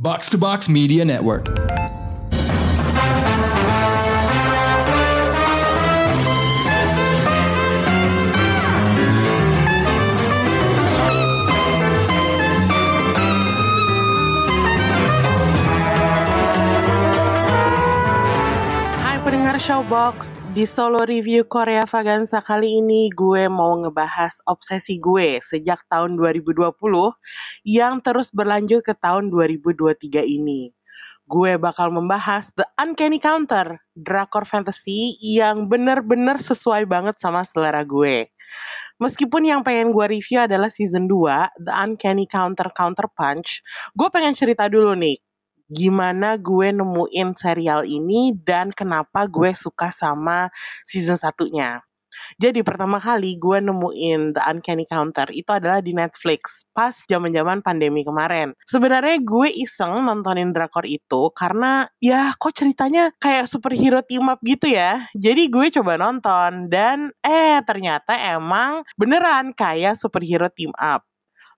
Box to Box Media Network. Putting out a show box. Di solo review Korea Vaganza kali ini gue mau ngebahas obsesi gue sejak tahun 2020 yang terus berlanjut ke tahun 2023 ini. Gue bakal membahas The Uncanny Counter, drakor fantasy yang bener-bener sesuai banget sama selera gue. Meskipun yang pengen gue review adalah season 2, The Uncanny Counter Counter Punch, gue pengen cerita dulu nih, gimana gue nemuin serial ini dan kenapa gue suka sama season satunya. Jadi pertama kali gue nemuin The Uncanny Counter itu adalah di Netflix pas zaman-zaman pandemi kemarin. Sebenarnya gue iseng nontonin drakor itu karena ya kok ceritanya kayak superhero team up gitu ya. Jadi gue coba nonton dan eh ternyata emang beneran kayak superhero team up.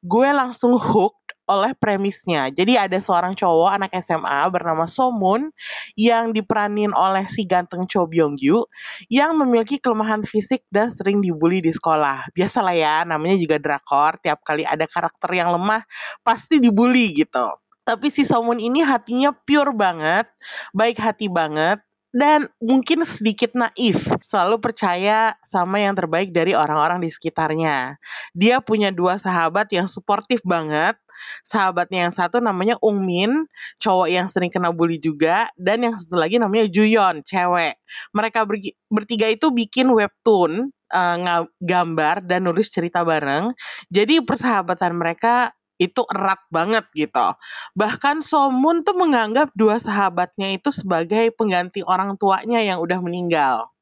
Gue langsung hooked oleh premisnya. Jadi ada seorang cowok anak SMA bernama Somun yang diperanin oleh si ganteng Cho Byung Gyu yang memiliki kelemahan fisik dan sering dibully di sekolah. Biasalah ya, namanya juga drakor, tiap kali ada karakter yang lemah pasti dibully gitu. Tapi si Somun ini hatinya pure banget, baik hati banget, dan mungkin sedikit naif, selalu percaya sama yang terbaik dari orang-orang di sekitarnya. Dia punya dua sahabat yang suportif banget, sahabatnya yang satu namanya Ung Min, cowok yang sering kena bully juga, dan yang satu lagi namanya Juyon, cewek. Mereka bertiga itu bikin webtoon, nga- gambar dan nulis cerita bareng. Jadi persahabatan mereka itu erat banget gitu. Bahkan Somun tuh menganggap dua sahabatnya itu sebagai pengganti orang tuanya yang udah meninggal.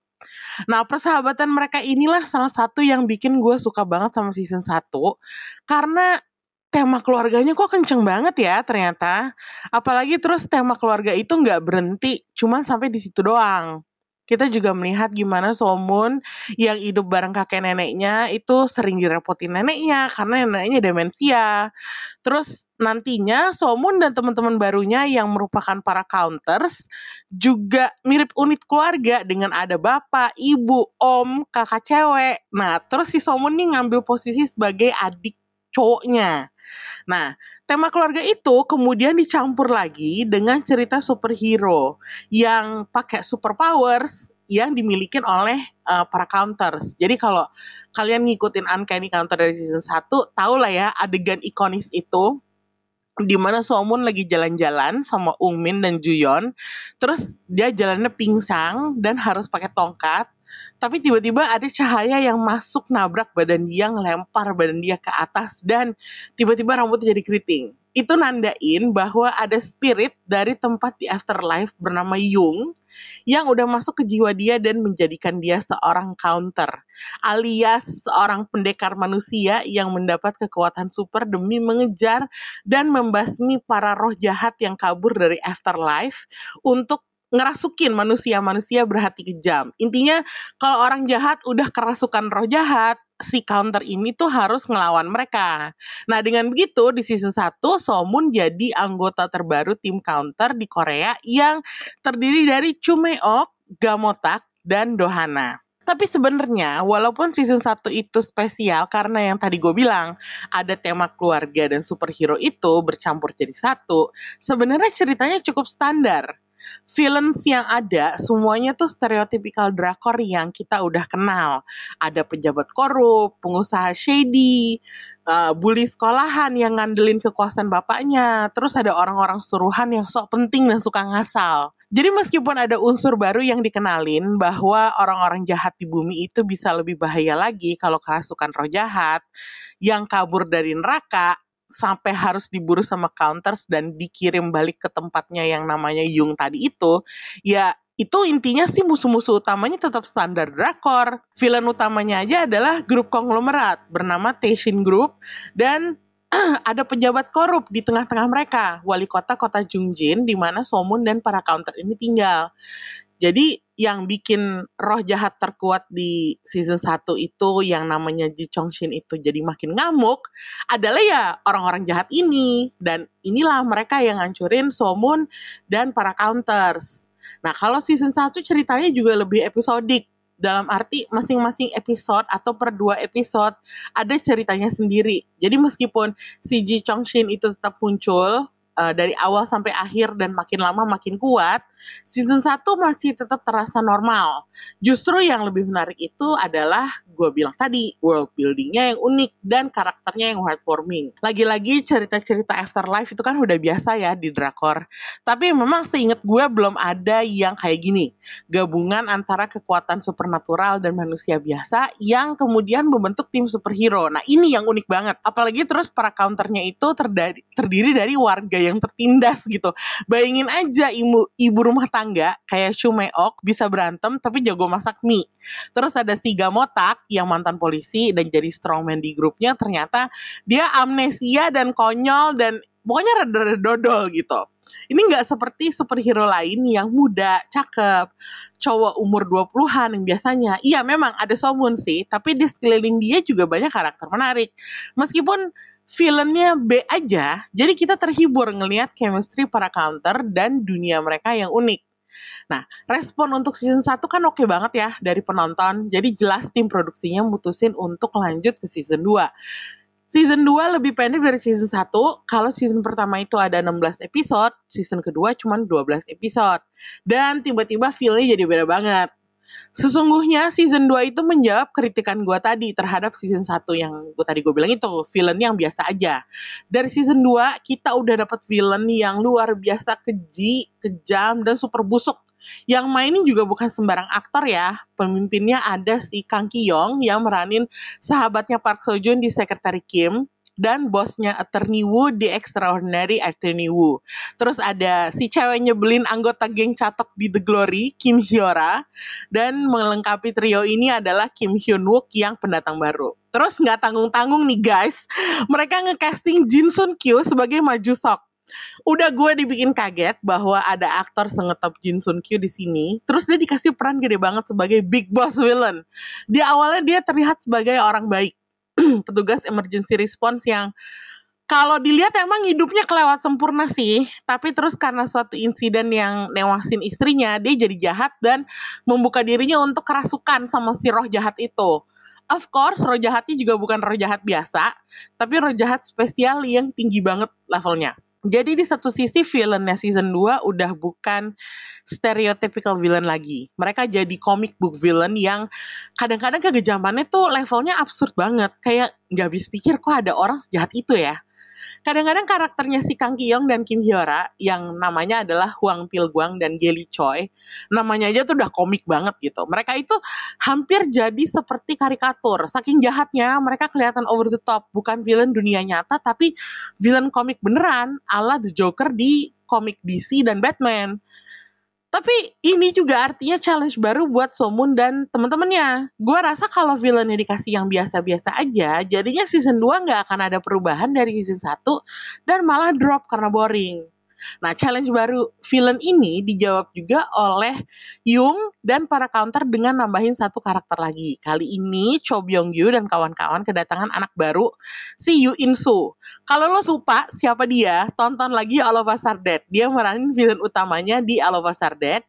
Nah, persahabatan mereka inilah salah satu yang bikin gue suka banget sama season 1 karena tema keluarganya kok kenceng banget ya ternyata. Apalagi terus tema keluarga itu nggak berhenti cuman sampai di situ doang. Kita juga melihat gimana Somun yang hidup bareng kakek neneknya itu sering direpotin neneknya karena neneknya demensia. Terus nantinya Somun dan teman-teman barunya yang merupakan para counters juga mirip unit keluarga dengan ada bapak, ibu, om, kakak cewek. Nah, terus si Somun nih ngambil posisi sebagai adik cowoknya. Nah, tema keluarga itu kemudian dicampur lagi dengan cerita superhero yang pakai superpowers yang dimiliki oleh uh, para counters. Jadi kalau kalian ngikutin Uncanny Counter dari season 1, tau lah ya adegan ikonis itu di mana Somun lagi jalan-jalan sama Ung Min dan Juyon, terus dia jalannya pingsang dan harus pakai tongkat, tapi tiba-tiba ada cahaya yang masuk nabrak badan dia, ngelempar badan dia ke atas dan tiba-tiba rambutnya jadi keriting. Itu nandain bahwa ada spirit dari tempat di afterlife bernama Yung yang udah masuk ke jiwa dia dan menjadikan dia seorang counter alias seorang pendekar manusia yang mendapat kekuatan super demi mengejar dan membasmi para roh jahat yang kabur dari afterlife untuk ngerasukin manusia-manusia berhati kejam. Intinya kalau orang jahat udah kerasukan roh jahat, si counter ini tuh harus ngelawan mereka. Nah dengan begitu di season 1 Somun jadi anggota terbaru tim counter di Korea yang terdiri dari Chumeok, Gamotak, dan Dohana. Tapi sebenarnya walaupun season 1 itu spesial karena yang tadi gue bilang ada tema keluarga dan superhero itu bercampur jadi satu, sebenarnya ceritanya cukup standar villains yang ada semuanya tuh stereotypical drakor yang kita udah kenal. Ada pejabat korup, pengusaha shady, uh, bully sekolahan yang ngandelin kekuasaan bapaknya, terus ada orang-orang suruhan yang sok penting dan suka ngasal. Jadi meskipun ada unsur baru yang dikenalin bahwa orang-orang jahat di bumi itu bisa lebih bahaya lagi kalau kerasukan roh jahat yang kabur dari neraka, sampai harus diburu sama counters dan dikirim balik ke tempatnya yang namanya Yung tadi itu, ya itu intinya sih musuh-musuh utamanya tetap standar drakor. Villain utamanya aja adalah grup konglomerat bernama Taishin Group dan ada pejabat korup di tengah-tengah mereka, wali kota kota Jungjin di mana Somun dan para counter ini tinggal. Jadi yang bikin roh jahat terkuat di season 1 itu yang namanya Ji Chong Shin itu jadi makin ngamuk adalah ya orang-orang jahat ini dan inilah mereka yang ngancurin Somun dan para counters. Nah, kalau season 1 ceritanya juga lebih episodik dalam arti masing-masing episode atau per dua episode ada ceritanya sendiri. Jadi meskipun si Ji Chong Shin itu tetap muncul uh, dari awal sampai akhir dan makin lama makin kuat, season 1 masih tetap terasa normal. Justru yang lebih menarik itu adalah gue bilang tadi, world buildingnya yang unik dan karakternya yang heartwarming. Lagi-lagi cerita-cerita afterlife itu kan udah biasa ya di drakor. Tapi memang seinget gue belum ada yang kayak gini. Gabungan antara kekuatan supernatural dan manusia biasa yang kemudian membentuk tim superhero. Nah ini yang unik banget. Apalagi terus para counternya itu terdiri, dari warga yang tertindas gitu. Bayangin aja ibu, ibu rumah tangga kayak Shumeok bisa berantem tapi jago masak mie. Terus ada si Gamotak yang mantan polisi dan jadi strongman di grupnya ternyata dia amnesia dan konyol dan pokoknya rada-rada dodol gitu. Ini nggak seperti superhero lain yang muda, cakep, cowok umur 20-an yang biasanya. Iya memang ada Somun sih, tapi di sekeliling dia juga banyak karakter menarik. Meskipun filmnya B aja, jadi kita terhibur ngelihat chemistry para counter dan dunia mereka yang unik. Nah, respon untuk season 1 kan oke banget ya dari penonton. Jadi jelas tim produksinya mutusin untuk lanjut ke season 2. Season 2 lebih pendek dari season 1. Kalau season pertama itu ada 16 episode, season kedua cuma 12 episode. Dan tiba-tiba feel-nya jadi beda banget. Sesungguhnya season 2 itu menjawab kritikan gue tadi terhadap season 1 yang gue tadi gue bilang itu, villain yang biasa aja. Dari season 2 kita udah dapat villain yang luar biasa keji, kejam, dan super busuk yang mainin juga bukan sembarang aktor ya. Pemimpinnya ada si Kang Ki Yong yang meranin sahabatnya Park Seo Joon di Secretary Kim dan bosnya Attorney Woo di Extraordinary Attorney Woo. Terus ada si cewek nyebelin anggota geng catok di The Glory, Kim Hyora. Dan melengkapi trio ini adalah Kim Hyun Wook yang pendatang baru. Terus nggak tanggung-tanggung nih guys, mereka ngecasting Jin Sun Kyu sebagai Maju Sok udah gue dibikin kaget bahwa ada aktor sengetop Jin Sun Kyu di sini. Terus dia dikasih peran gede banget sebagai big boss villain. Di awalnya dia terlihat sebagai orang baik, petugas emergency response yang kalau dilihat emang hidupnya kelewat sempurna sih, tapi terus karena suatu insiden yang newasin istrinya, dia jadi jahat dan membuka dirinya untuk kerasukan sama si roh jahat itu. Of course, roh jahatnya juga bukan roh jahat biasa, tapi roh jahat spesial yang tinggi banget levelnya. Jadi di satu sisi villainnya season 2 udah bukan stereotypical villain lagi. Mereka jadi comic book villain yang kadang-kadang kegejamannya tuh levelnya absurd banget. Kayak nggak habis pikir kok ada orang sejahat itu ya. Kadang-kadang karakternya si Kang Kiyong dan Kim Hyora yang namanya adalah Huang Pilguang dan Gelly Choi, namanya aja tuh udah komik banget gitu. Mereka itu hampir jadi seperti karikatur. Saking jahatnya mereka kelihatan over the top, bukan villain dunia nyata tapi villain komik beneran ala The Joker di komik DC dan Batman. Tapi ini juga artinya challenge baru buat Somun dan teman-temannya. Gue rasa kalau villainnya dikasih yang biasa-biasa aja, jadinya season 2 nggak akan ada perubahan dari season 1 dan malah drop karena boring. Nah, challenge baru villain ini dijawab juga oleh Yung dan para counter dengan nambahin satu karakter lagi. Kali ini Cho Byung Yu dan kawan-kawan kedatangan anak baru si Yu In Soo. Kalau lo lupa siapa dia, tonton lagi All Dead. Dia meranin villain utamanya di All Dead.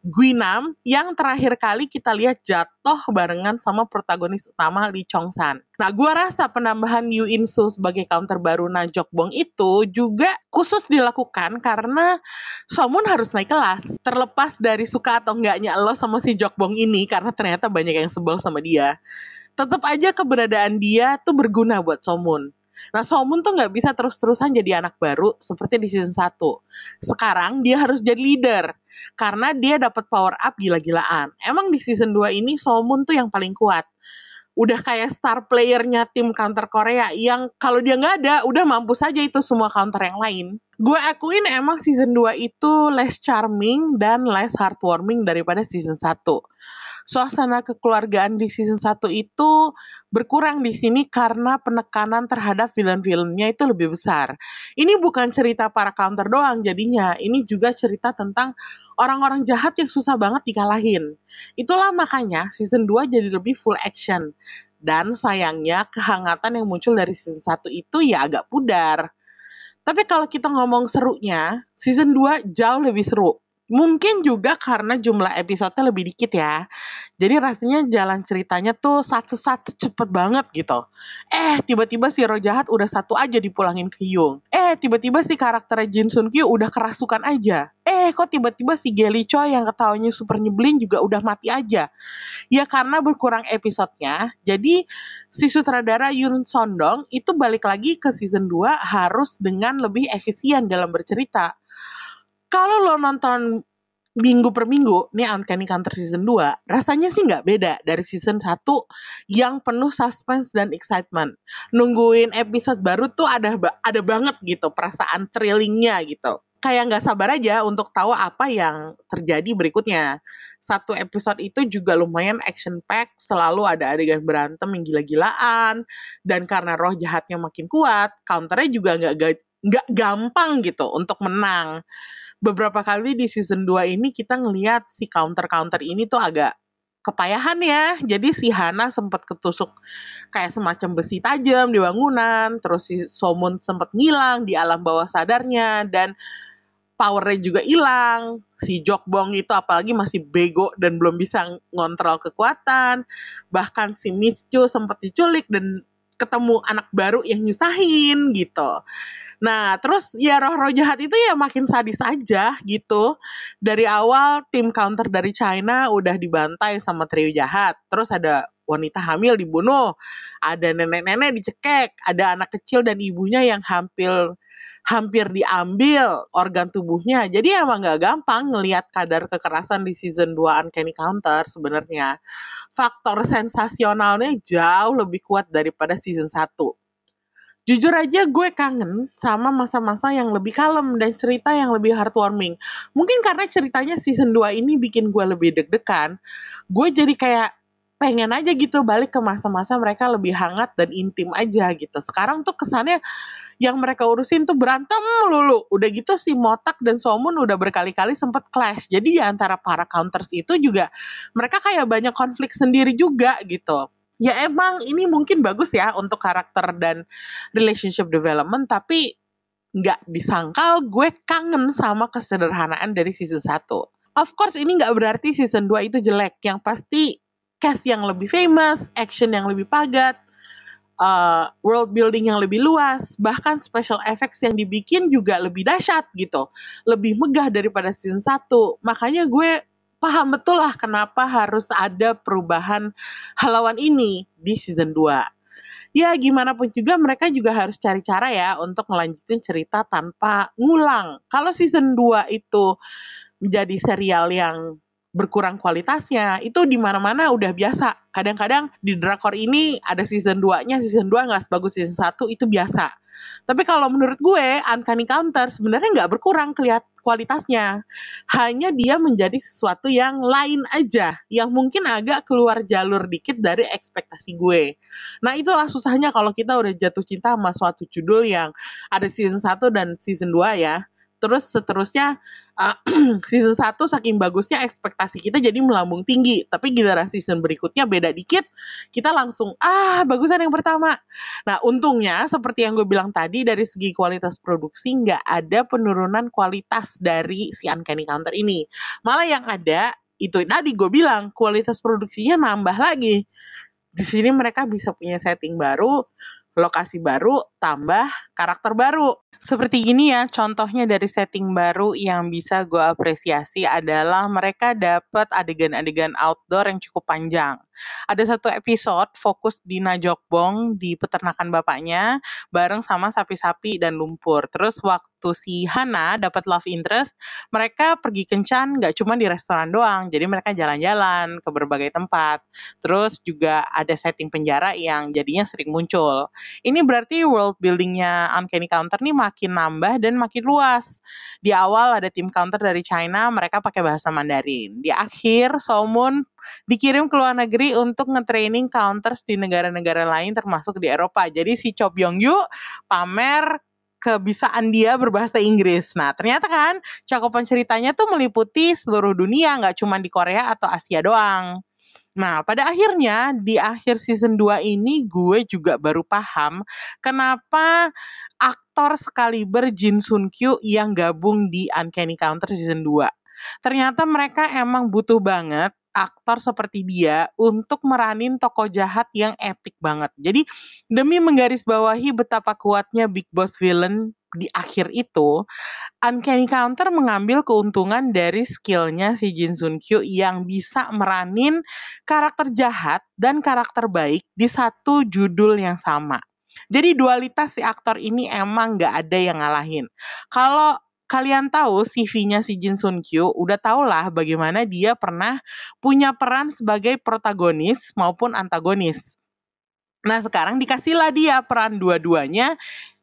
Guinam yang terakhir kali kita lihat jatuh barengan sama protagonis utama Lee Chong San. Nah, gua rasa penambahan Yu In Soo sebagai counter baru Najok Bong itu juga khusus dilakukan karena Somun harus naik kelas. Terlepas dari suka atau enggaknya lo sama si Jok Bong ini karena ternyata banyak yang sebel sama dia. Tetap aja keberadaan dia tuh berguna buat Somun. Nah Somun tuh nggak bisa terus-terusan jadi anak baru seperti di season 1. Sekarang dia harus jadi leader karena dia dapat power up gila-gilaan. Emang di season 2 ini Somun tuh yang paling kuat. Udah kayak star playernya tim counter Korea yang kalau dia nggak ada, udah mampu saja itu semua counter yang lain. Gue akuin emang season 2 itu less charming dan less heartwarming daripada season 1 suasana kekeluargaan di season 1 itu berkurang di sini karena penekanan terhadap film-filmnya itu lebih besar. Ini bukan cerita para counter doang jadinya, ini juga cerita tentang orang-orang jahat yang susah banget dikalahin. Itulah makanya season 2 jadi lebih full action. Dan sayangnya kehangatan yang muncul dari season 1 itu ya agak pudar. Tapi kalau kita ngomong serunya, season 2 jauh lebih seru. Mungkin juga karena jumlah episodenya lebih dikit ya. Jadi rasanya jalan ceritanya tuh satu-satu cepet banget gitu. Eh, tiba-tiba si Roh jahat udah satu aja dipulangin ke Yung. Eh, tiba-tiba si karakter Jin Sun Kyu udah kerasukan aja. Eh, kok tiba-tiba si Gelly Choi yang ketawanya super nyebelin juga udah mati aja. Ya karena berkurang episodenya, jadi si sutradara Yun Sondong itu balik lagi ke season 2 harus dengan lebih efisien dalam bercerita kalau lo nonton minggu per minggu, nih Uncanny Counter season 2, rasanya sih nggak beda dari season 1 yang penuh suspense dan excitement. Nungguin episode baru tuh ada ada banget gitu perasaan thrillingnya gitu. Kayak nggak sabar aja untuk tahu apa yang terjadi berikutnya. Satu episode itu juga lumayan action pack, selalu ada adegan berantem yang gila-gilaan, dan karena roh jahatnya makin kuat, counternya juga nggak nggak gampang gitu untuk menang beberapa kali di season 2 ini kita ngelihat si counter-counter ini tuh agak kepayahan ya. Jadi si Hana sempat ketusuk kayak semacam besi tajam di bangunan, terus si Somun sempat ngilang di alam bawah sadarnya dan powernya juga hilang. Si Jokbong itu apalagi masih bego dan belum bisa ngontrol kekuatan. Bahkan si Mischu sempat diculik dan ketemu anak baru yang nyusahin gitu. Nah, terus ya roh-roh jahat itu ya makin sadis aja gitu. Dari awal tim counter dari China udah dibantai sama trio jahat. Terus ada wanita hamil dibunuh, ada nenek-nenek dicekek, ada anak kecil dan ibunya yang hampir hampir diambil organ tubuhnya. Jadi emang gak gampang ngelihat kadar kekerasan di season 2 Uncanny Counter sebenarnya. Faktor sensasionalnya jauh lebih kuat daripada season 1 jujur aja gue kangen sama masa-masa yang lebih kalem dan cerita yang lebih heartwarming. Mungkin karena ceritanya season 2 ini bikin gue lebih deg-degan, gue jadi kayak pengen aja gitu balik ke masa-masa mereka lebih hangat dan intim aja gitu. Sekarang tuh kesannya yang mereka urusin tuh berantem melulu. Udah gitu si Motak dan Somun udah berkali-kali sempet clash. Jadi di antara para counters itu juga mereka kayak banyak konflik sendiri juga gitu ya emang ini mungkin bagus ya untuk karakter dan relationship development tapi nggak disangkal gue kangen sama kesederhanaan dari season 1. Of course ini nggak berarti season 2 itu jelek. Yang pasti cast yang lebih famous, action yang lebih padat, uh, world building yang lebih luas, bahkan special effects yang dibikin juga lebih dahsyat gitu. Lebih megah daripada season 1. Makanya gue paham betul lah kenapa harus ada perubahan halawan ini di season 2. Ya gimana pun juga mereka juga harus cari cara ya untuk melanjutin cerita tanpa ngulang. Kalau season 2 itu menjadi serial yang berkurang kualitasnya itu di mana-mana udah biasa. Kadang-kadang di drakor ini ada season 2-nya, season 2 nggak sebagus season 1 itu biasa. Tapi kalau menurut gue, Uncanny Counter sebenarnya nggak berkurang kelihat kualitasnya. Hanya dia menjadi sesuatu yang lain aja, yang mungkin agak keluar jalur dikit dari ekspektasi gue. Nah itulah susahnya kalau kita udah jatuh cinta sama suatu judul yang ada season 1 dan season 2 ya terus seterusnya uh, season 1 saking bagusnya ekspektasi kita jadi melambung tinggi. Tapi giliran season berikutnya beda dikit kita langsung ah bagusan yang pertama. Nah untungnya seperti yang gue bilang tadi dari segi kualitas produksi nggak ada penurunan kualitas dari si Uncanny Counter ini. Malah yang ada itu tadi gue bilang kualitas produksinya nambah lagi. Di sini mereka bisa punya setting baru lokasi baru, tambah karakter baru. Seperti gini ya, contohnya dari setting baru yang bisa gue apresiasi adalah mereka dapat adegan-adegan outdoor yang cukup panjang. Ada satu episode fokus di Najokbong di peternakan bapaknya bareng sama sapi-sapi dan lumpur. Terus waktu si Hana dapat love interest, mereka pergi kencan gak cuma di restoran doang, jadi mereka jalan-jalan ke berbagai tempat. Terus juga ada setting penjara yang jadinya sering muncul. Ini berarti world buildingnya Uncanny Counter nih makin nambah dan makin luas. Di awal ada tim counter dari China, mereka pakai bahasa Mandarin. Di akhir, Somun dikirim ke luar negeri untuk nge-training counters di negara-negara lain termasuk di Eropa. Jadi si Cho Byung Yu pamer kebisaan dia berbahasa Inggris. Nah, ternyata kan cakupan ceritanya tuh meliputi seluruh dunia, nggak cuma di Korea atau Asia doang. Nah, pada akhirnya di akhir season 2 ini gue juga baru paham kenapa aktor sekaliber Jin Sun Kyu yang gabung di Uncanny Counter season 2. Ternyata mereka emang butuh banget aktor seperti dia untuk meranin tokoh jahat yang epic banget. Jadi demi menggarisbawahi betapa kuatnya Big Boss villain di akhir itu, Uncanny Counter mengambil keuntungan dari skillnya si Jin Sun Kyu yang bisa meranin karakter jahat dan karakter baik di satu judul yang sama. Jadi dualitas si aktor ini emang gak ada yang ngalahin. Kalau kalian tahu CV-nya si Jin Sun Kyu, udah tau lah bagaimana dia pernah punya peran sebagai protagonis maupun antagonis. Nah sekarang dikasihlah dia peran dua-duanya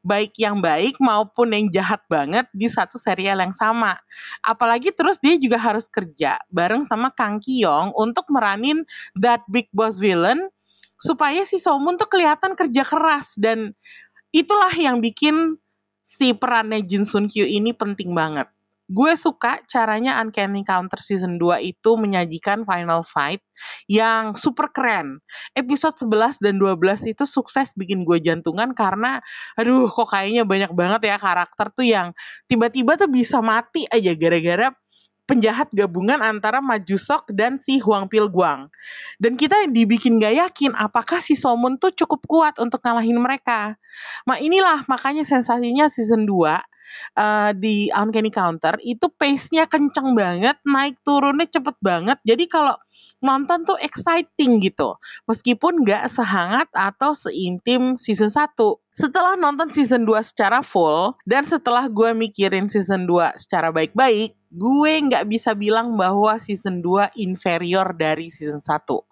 baik yang baik maupun yang jahat banget di satu serial yang sama. Apalagi terus dia juga harus kerja bareng sama Kang Kyong untuk meranin that big boss villain supaya si Somun tuh kelihatan kerja keras dan itulah yang bikin si perannya Jin Sun Kyu ini penting banget. Gue suka caranya Uncanny Counter Season 2 itu menyajikan final fight yang super keren. Episode 11 dan 12 itu sukses bikin gue jantungan karena aduh kok kayaknya banyak banget ya karakter tuh yang tiba-tiba tuh bisa mati aja gara-gara penjahat gabungan antara Majusok dan si Huang Pil Guang. Dan kita dibikin gak yakin apakah si Somun tuh cukup kuat untuk ngalahin mereka. Nah inilah makanya sensasinya season 2 uh, di Uncanny Counter itu pace-nya kenceng banget, naik turunnya cepet banget. Jadi kalau nonton tuh exciting gitu. Meskipun gak sehangat atau seintim season 1. Setelah nonton season 2 secara full, dan setelah gue mikirin season 2 secara baik-baik, gue nggak bisa bilang bahwa season 2 inferior dari season 1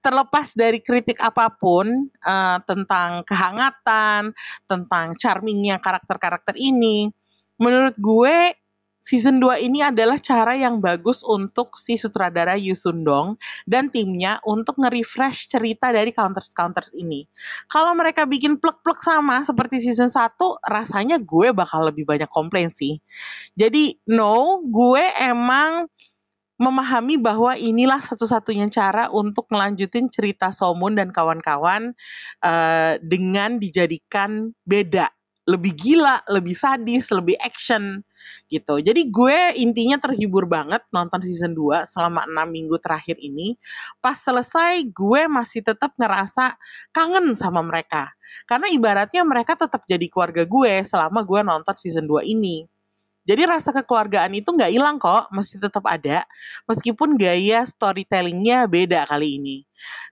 terlepas dari kritik apa pun uh, tentang kehangatan, tentang charmingnya karakter-karakter ini, menurut gue season 2 ini adalah cara yang bagus untuk si sutradara Yu Sundong dan timnya untuk nge-refresh cerita dari counters-counters ini. Kalau mereka bikin plek-plek sama seperti season 1, rasanya gue bakal lebih banyak komplain sih. Jadi no, gue emang memahami bahwa inilah satu-satunya cara untuk melanjutin cerita Somun dan kawan-kawan uh, dengan dijadikan beda lebih gila, lebih sadis, lebih action gitu. Jadi gue intinya terhibur banget nonton season 2 selama 6 minggu terakhir ini. Pas selesai gue masih tetap ngerasa kangen sama mereka. Karena ibaratnya mereka tetap jadi keluarga gue selama gue nonton season 2 ini. Jadi rasa kekeluargaan itu nggak hilang kok, masih tetap ada. Meskipun gaya storytellingnya beda kali ini.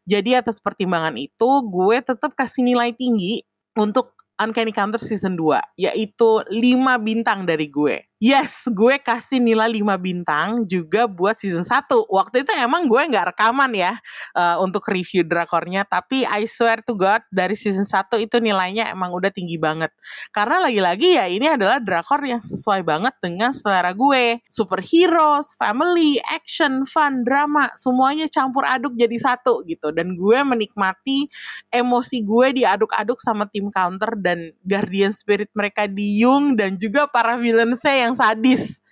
Jadi atas pertimbangan itu, gue tetap kasih nilai tinggi untuk Uncanny Counter Season 2, yaitu 5 bintang dari gue. Yes, gue kasih nilai 5 bintang juga buat season 1. Waktu itu emang gue nggak rekaman ya uh, untuk review drakornya, tapi I swear to God dari season 1 itu nilainya emang udah tinggi banget. Karena lagi-lagi ya ini adalah drakor yang sesuai banget dengan selera gue. Superheroes, family, action, fun, drama, semuanya campur aduk jadi satu gitu. Dan gue menikmati emosi gue diaduk-aduk sama tim counter dan guardian spirit mereka di Yung dan juga para villains-nya yang yang sadis.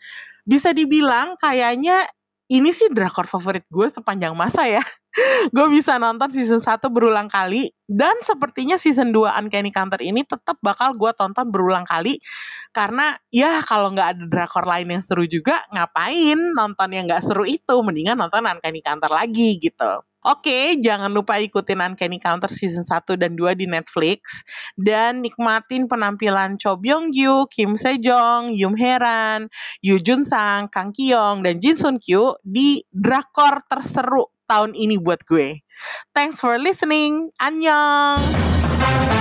Bisa dibilang kayaknya ini sih drakor favorit gue sepanjang masa ya. gue bisa nonton season 1 berulang kali dan sepertinya season 2 Uncanny Counter ini tetap bakal gue tonton berulang kali karena ya kalau nggak ada drakor lain yang seru juga ngapain nonton yang nggak seru itu mendingan nonton Uncanny Counter lagi gitu. Oke, jangan lupa ikutin Uncanny Counter season 1 dan 2 di Netflix dan nikmatin penampilan Cho Byung Gyu, Kim Sejong, Yum Heran, Yu Jun Sang, Kang Kyong dan Jin Sun Kyu di drakor terseru tahun ini buat gue. Thanks for listening. Annyeong.